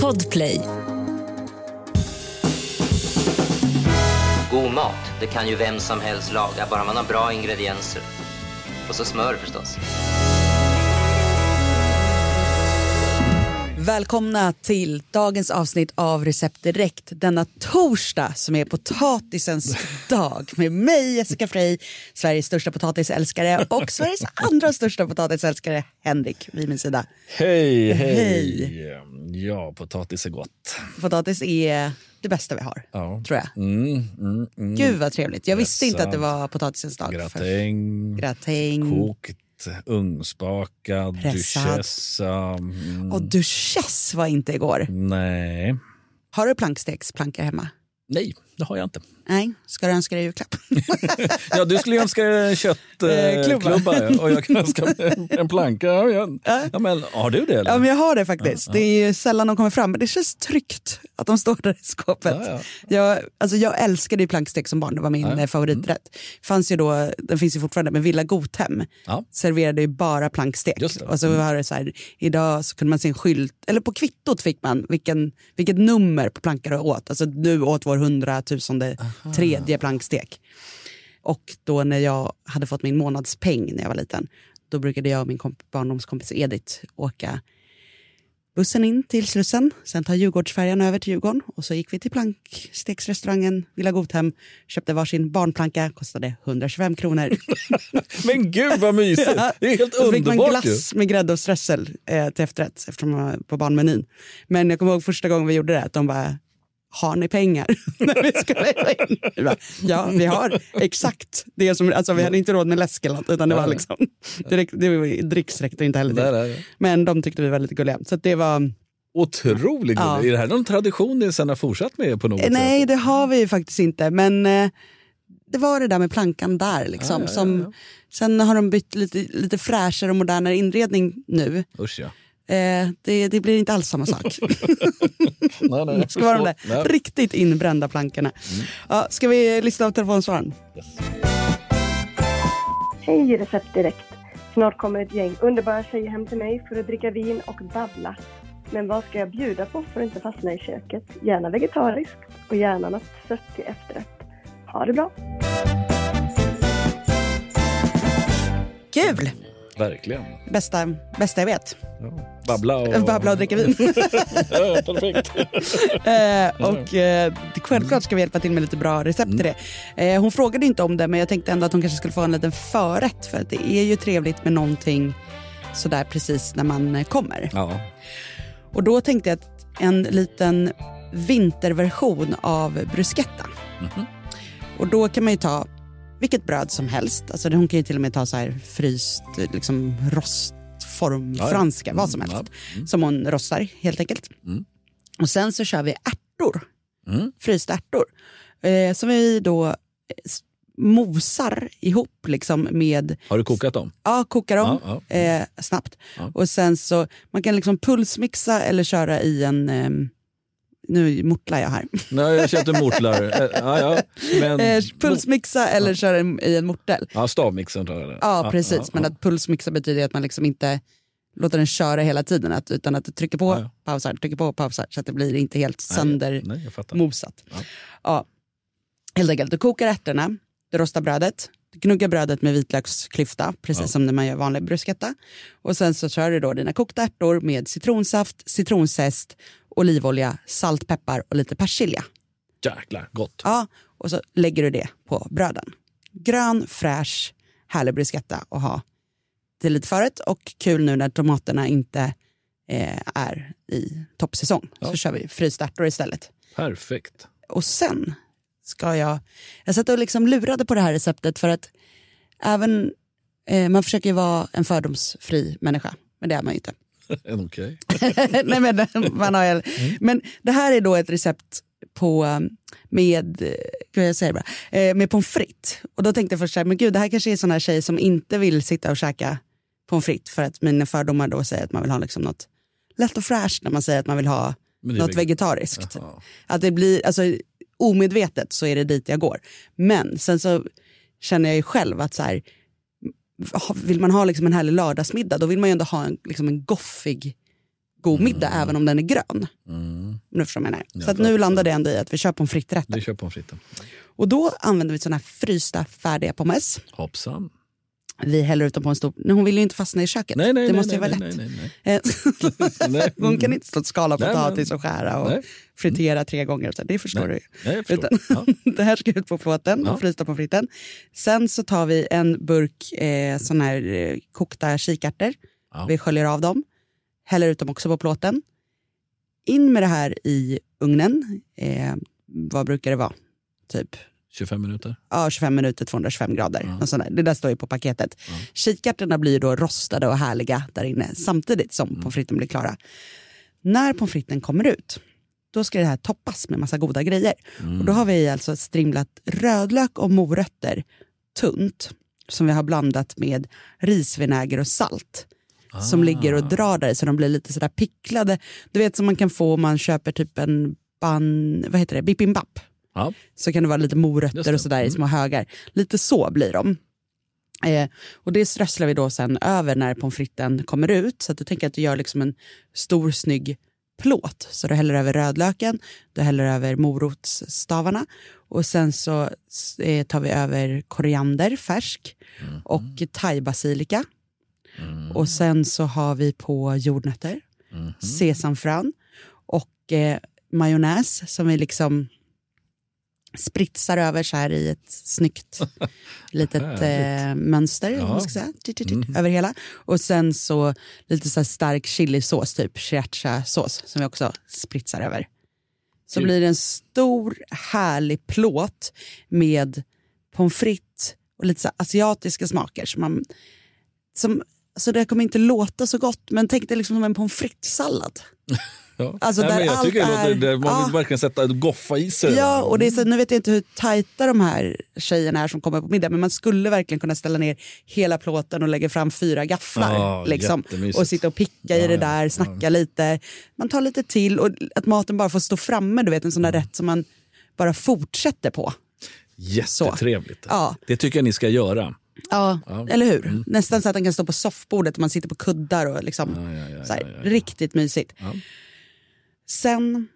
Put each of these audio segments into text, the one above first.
Podplay. God mat, det kan ju vem som helst laga, bara man har bra ingredienser. Och så smör förstås. Välkomna till dagens avsnitt av Recept Direkt denna torsdag som är potatisens dag med mig Jessica Frey, Sveriges största potatisälskare och Sveriges andra största potatisälskare Henrik vid min sida. Hej, hej! Hej. Ja, potatis är gott. Potatis är det bästa vi har, Ja. tror jag. Mm, mm, mm. Gud vad trevligt. Jag visste inte att det var potatisens dag. Gratäng, Gratäng. kokt, ugnsbakad, Pressad. duchessa. Mm. Och duchess var inte igår. Nej. Har du planksteksplanka hemma? Nej, det har jag inte. Nej, ska du önska dig julklapp? Ja, du skulle önska dig Eh, klubba. köttklubba ja, och jag kan önska mig en, en planka. Ja, ja. Ja, men, har du det? Eller? Ja, men jag har det faktiskt. Det är ju sällan de kommer fram, men det känns tryggt att de står där i skåpet. Ja, ja. Jag, alltså jag älskade ju plankstek som barn, det var min Ja. eh, favoriträtt. Fanns ju då, den finns ju fortfarande, men Villa Godhem Ja. serverade ju bara plankstek. Och så var det så här, idag så kunde man se en skylt, eller på kvittot fick man vilken, vilket nummer på planka du åt. Alltså du åt vår hundratusende tredje plankstek. Och då när jag hade fått min månadspeng när jag var liten, då brukade jag och min komp- barndomskompis Edith åka bussen in till Slussen, sen ta Djurgårdsfärjan över till Djurgården och så gick vi till planksteksrestaurangen Villa Godhem, köpte varsin barnplanka, kostade 125 kronor. Men gud vad mysigt! Det är helt Och så fick man underbart glass med grädde och strössel eh, till efterrätt eftersom man var på barnmenyn. Men jag kommer ihåg första gången vi gjorde det, att de bara har ni pengar? När vi skulle in. Vi bara, ja, vi har exakt det som... Alltså, vi hade inte råd med läsk eller något, utan det var liksom... Direkt, det var, dricks räckte inte heller till. Men de tyckte vi var lite gulliga. Så det var... Otroligt Ja. Är det här någon tradition ni sen har fortsatt med på något Nej, sätt? det har vi faktiskt inte. Men eh, det var det där med plankan där. Liksom, Ja, ja, ja, som. Sen har de bytt lite, lite fräschare och modernare inredning nu. Usch ja. Eh, det, det blir inte alls samma sak. Nej, nej, ska vara de där Nej. riktigt inbrända plankorna. Ja, ska vi lista av telefonsvaren? Hej Recept Direkt! Snart kommer ett gäng underbara tjejer hem till mig för att dricka vin och babbla. Men vad ska jag bjuda på för att inte fastna i köket? Gärna vegetariskt och gärna något sött till efterrätt. Ha det bra! Kul! Verkligen. Bästa, bästa jag vet. Ja. Babbla och... Babbla och dricka vin. ja, perfekt. eh, och eh, självklart ska vi hjälpa till med lite bra recept till det. Eh, hon frågade inte om det, men jag tänkte ändå att hon kanske skulle få en liten förrätt. För att det är ju trevligt med någonting sådär precis när man kommer. Ja. Och då tänkte jag att en liten vinterversion av bruschetta. Mhm. Och då kan man ju ta vilket bröd som helst. Alltså hon kan ju till och med ta så här fryst, liksom rostform, Ja, ja. franska, vad som Mm, helst. ja. Mm. Som hon rostar helt enkelt. Mm. Och sen så kör vi ärtor, Mm. frysta ärtor. Eh, som vi då eh, mosar ihop liksom med, Har du kokat dem? ja kokar dem Ja, ja. Eh, snabbt. Och sen så, man kan liksom pulsmixa eller köra i en, ehm, nu mortlar jag här. Nej, jag köpte mortlar. Eh, Ja, ja. Men... Eh, pulsmixa eller köra i- en mortel. Ja, stavmixen tror jag det. Ja, precis. ja, Men ja. att pulsmixa betyder att man liksom inte låter den köra hela tiden, att, utan att du trycker på, Ja, ja. pausar, trycker på, pausar, så att det blir inte helt söndermosat. Ja. Ja. Helt enkelt, du kokar ärtorna, du rostar brödet, du gnuggar brödet med vitlöksklyfta, precis Ja. som när man gör vanlig bruschetta. Och sen så kör du då dina kokta ärtor med citronsaft, citronzest, olivolja, salt, peppar och lite persilja. Jäklar, gott. Ja, och så lägger du det på bröden. Grön, fräsch, härlig bruschetta att ha till lite förrätt och kul nu när tomaterna inte eh, är i toppsäsong. Så Ja. kör vi frysta ärtor istället. Perfekt. Och sen ska jag... Jag satt och liksom lurade på det här receptet för att även... Eh, man försöker ju vara en fördomsfri människa, men det är man ju inte. Okej. Nej, men, man har, ju- men det här är då ett recept på um, med, eh, vad jag säger bara, eh, med pommes frites. Och då tänkte jag först så här, men gud det här kanske är sådana tjejer som inte vill sitta och käka pommes frites för att mina fördomar då säger att man vill ha liksom något lätt och fräscht när man säger att man vill ha något veg- vegetariskt. Jaha. Att det blir, alltså omedvetet så är det dit jag går. Men sen så känner jag ju själv att så här, vill man ha liksom en härlig lördagsmiddag då vill man ju ändå ha en, liksom en goffig god middag även om den är grön. Mm. Du förstår jag menar. Ja, så att nu landar det ändå i att vi kör pommes kör fritesen. Och då använder vi såna här frysta färdiga pommes. Hoppsan. Vi häller ut dem på en stor... Nej, hon vill ju inte fastna i köket. Nej, nej, det måste ju vara lätt. nej, nej. Eh, Nej. hon kan inte stå och skala potatis och skära och fritera tre gånger. Så det förstår du förstår. Utan, Ja. det här ska ut på plåten, Ja. och frysta på fritten. Sen så tar vi en burk eh, sån här eh, kokta kikärtor. Ja. Vi sköljer av dem, häller ut dem också på plåten. In med det här i ugnen. Eh, vad brukar det vara? Typ 25 minuter. ja, 25 minuter, 225 grader. Ja. Där. Det där står ju på paketet. Ja. Kikärtorna blir då rostade och härliga där inne samtidigt som pommes fritesen blir klara. När pommes fritesen kommer ut, då ska det här toppas med massa goda grejer. Mm. Och då har vi alltså strimlat rödlök och morötter tunt som vi har blandat med risvinäger och salt som Ah. ligger och drar där så de blir lite sådär picklade. Du vet som man kan få om man köper typ en ban, vad heter det, bibimbap. Ja. Så kan det vara lite morötter och sådär i Mm. små högar. Lite så blir de. Eh, och det strösslar vi då sen över när pommes fritesen kommer ut. Så att du tänker att du gör liksom en stor snygg plåt. Så du häller över rödlöken, du häller över morotsstavarna och sen så eh, tar vi över koriander färsk och thaibasilika. Och sen så har vi på jordnötter, Mhm. sesamfrön och eh, majonnäs som vi liksom spritsar över så här i ett snyggt litet eh, mönster Ja. ska säga, Titt, titt, titt, Mhm. över hela. Och sen så lite så stark chilisås, typ sriracha-sås som vi också spritsar över. Så Kul. blir det en stor härlig plåt med pommes frites och lite så asiatiska smaker. Som man, som, alltså det kommer inte låta så gott, men tänk dig liksom som en pommes frites-sallad. Ja. Alltså, Nej, där men jag allt tycker det låter, är- det, man vill Ja. verkligen sätta goffa i sig. Ja, och det är så, nu vet jag inte hur tajta de här tjejerna är som kommer på middag, men man skulle verkligen kunna ställa ner hela plåten och lägga fram fyra gafflar. Ja, liksom, och sitta och picka i Ja, det där, snacka lite. Man tar lite till och att maten bara får stå framme, du vet en sån Mm. där rätt som man bara fortsätter på. Jättetrevligt. Ja. Det tycker jag ni ska göra. Ja, Ja. eller hur? Nästan så att den kan stå på soffbordet och man sitter på kuddar och liksom, Ja, ja, ja, så här, ja, ja, ja. riktigt mysigt. Sen,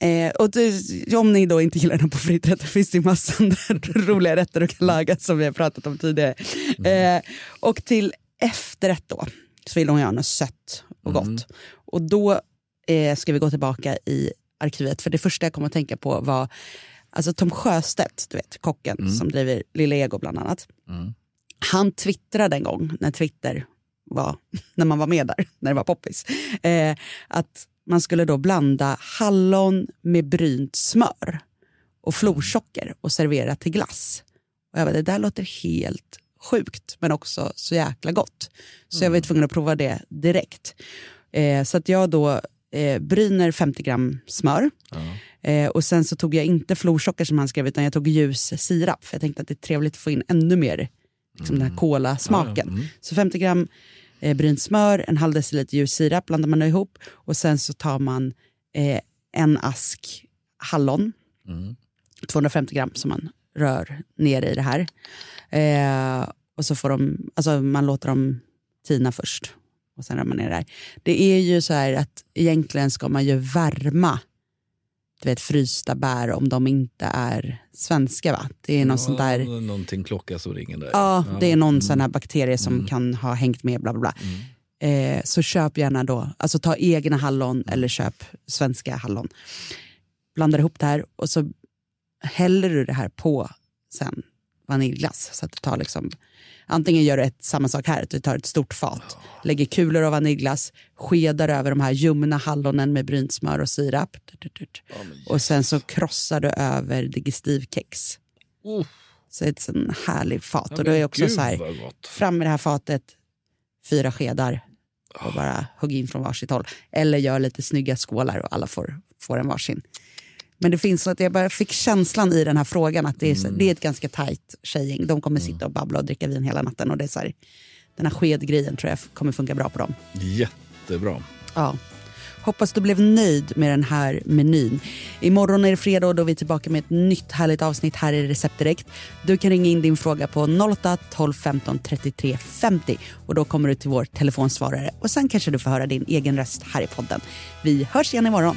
eh, och det, om ni då inte gillar fritträtter finns det massor av roliga rätter du kan laga som vi har pratat om tidigare. Mm. Eh, och till efterrätt då så vill hon göra något sött och gott. Mm. Och då eh, ska vi gå tillbaka i arkivet för det första jag kom att tänka på var alltså Tom Sjöstedt, du vet kocken som driver Lilla Ego bland annat. Mm. Han twittrade en gång när Twitter var, när man var med där, när det var poppis, eh, att man skulle då blanda hallon med brynt smör och florsocker och servera till glass. Och jag bara, det där låter helt sjukt men också så jäkla gott. Så jag var tvungen att prova det direkt. Eh, så att jag då eh, bryner 50 gram smör. Eh, och sen så tog jag inte florsocker som han skrev utan jag tog ljus sirap för jag tänkte att det är trevligt att få in ännu mer liksom den här kolasmaken. Ja, ja, mm. Så 50 gram eh, brynt smör, en halv deciliter ljus sirap blandar man ihop och sen så tar man eh, en ask hallon, Mm. 250 gram som man rör ner i det här. Eh, och så får de, alltså man låter dem tina först och sen rör man ner det här. Det är ju så här att egentligen ska man ju värma du vet, frysta bär om de inte är svenska. va? Det är något sånt där... Ja, Någonting klocka så ringer där. Ja, det är någon Mm. sån här bakterie som kan ha hängt med. bla bla bla. Eh, så köp gärna då, alltså ta egna hallon Mm. eller köp svenska hallon. Blandar ihop det här och så häller du det här på sen vaniljglass. Så att du tar liksom, antingen gör du ett, samma sak här, att du tar ett stort fat, lägger kulor av vaniljglass, skedar över de här ljumna hallonen med brynt smör och sirap. Och sen så krossar du över digestivkex. Så det är ett sån härlig fat. Och då är också så här, fram med det här fatet, fyra skedar och bara hugg in från varsitt håll. Eller gör lite snygga skålar och alla får, får en varsin. Men det finns så att jag bara fick känslan i den här frågan att det är, så, det är ett ganska tajt tjejgäng. De kommer sitta och babbla och dricka vin hela natten. Och det är så här, den här skedgrejen tror jag kommer funka bra på dem. Jättebra. Ja. Hoppas du blev nöjd med den här menyn. Imorgon är det fredag och då är vi tillbaka med ett nytt härligt avsnitt här i Recept Direkt. Du kan ringa in din fråga på 08 12 15 33 50 och då kommer du till vår telefonsvarare och sen kanske du får höra din egen röst här i podden. Vi hörs igen imorgon.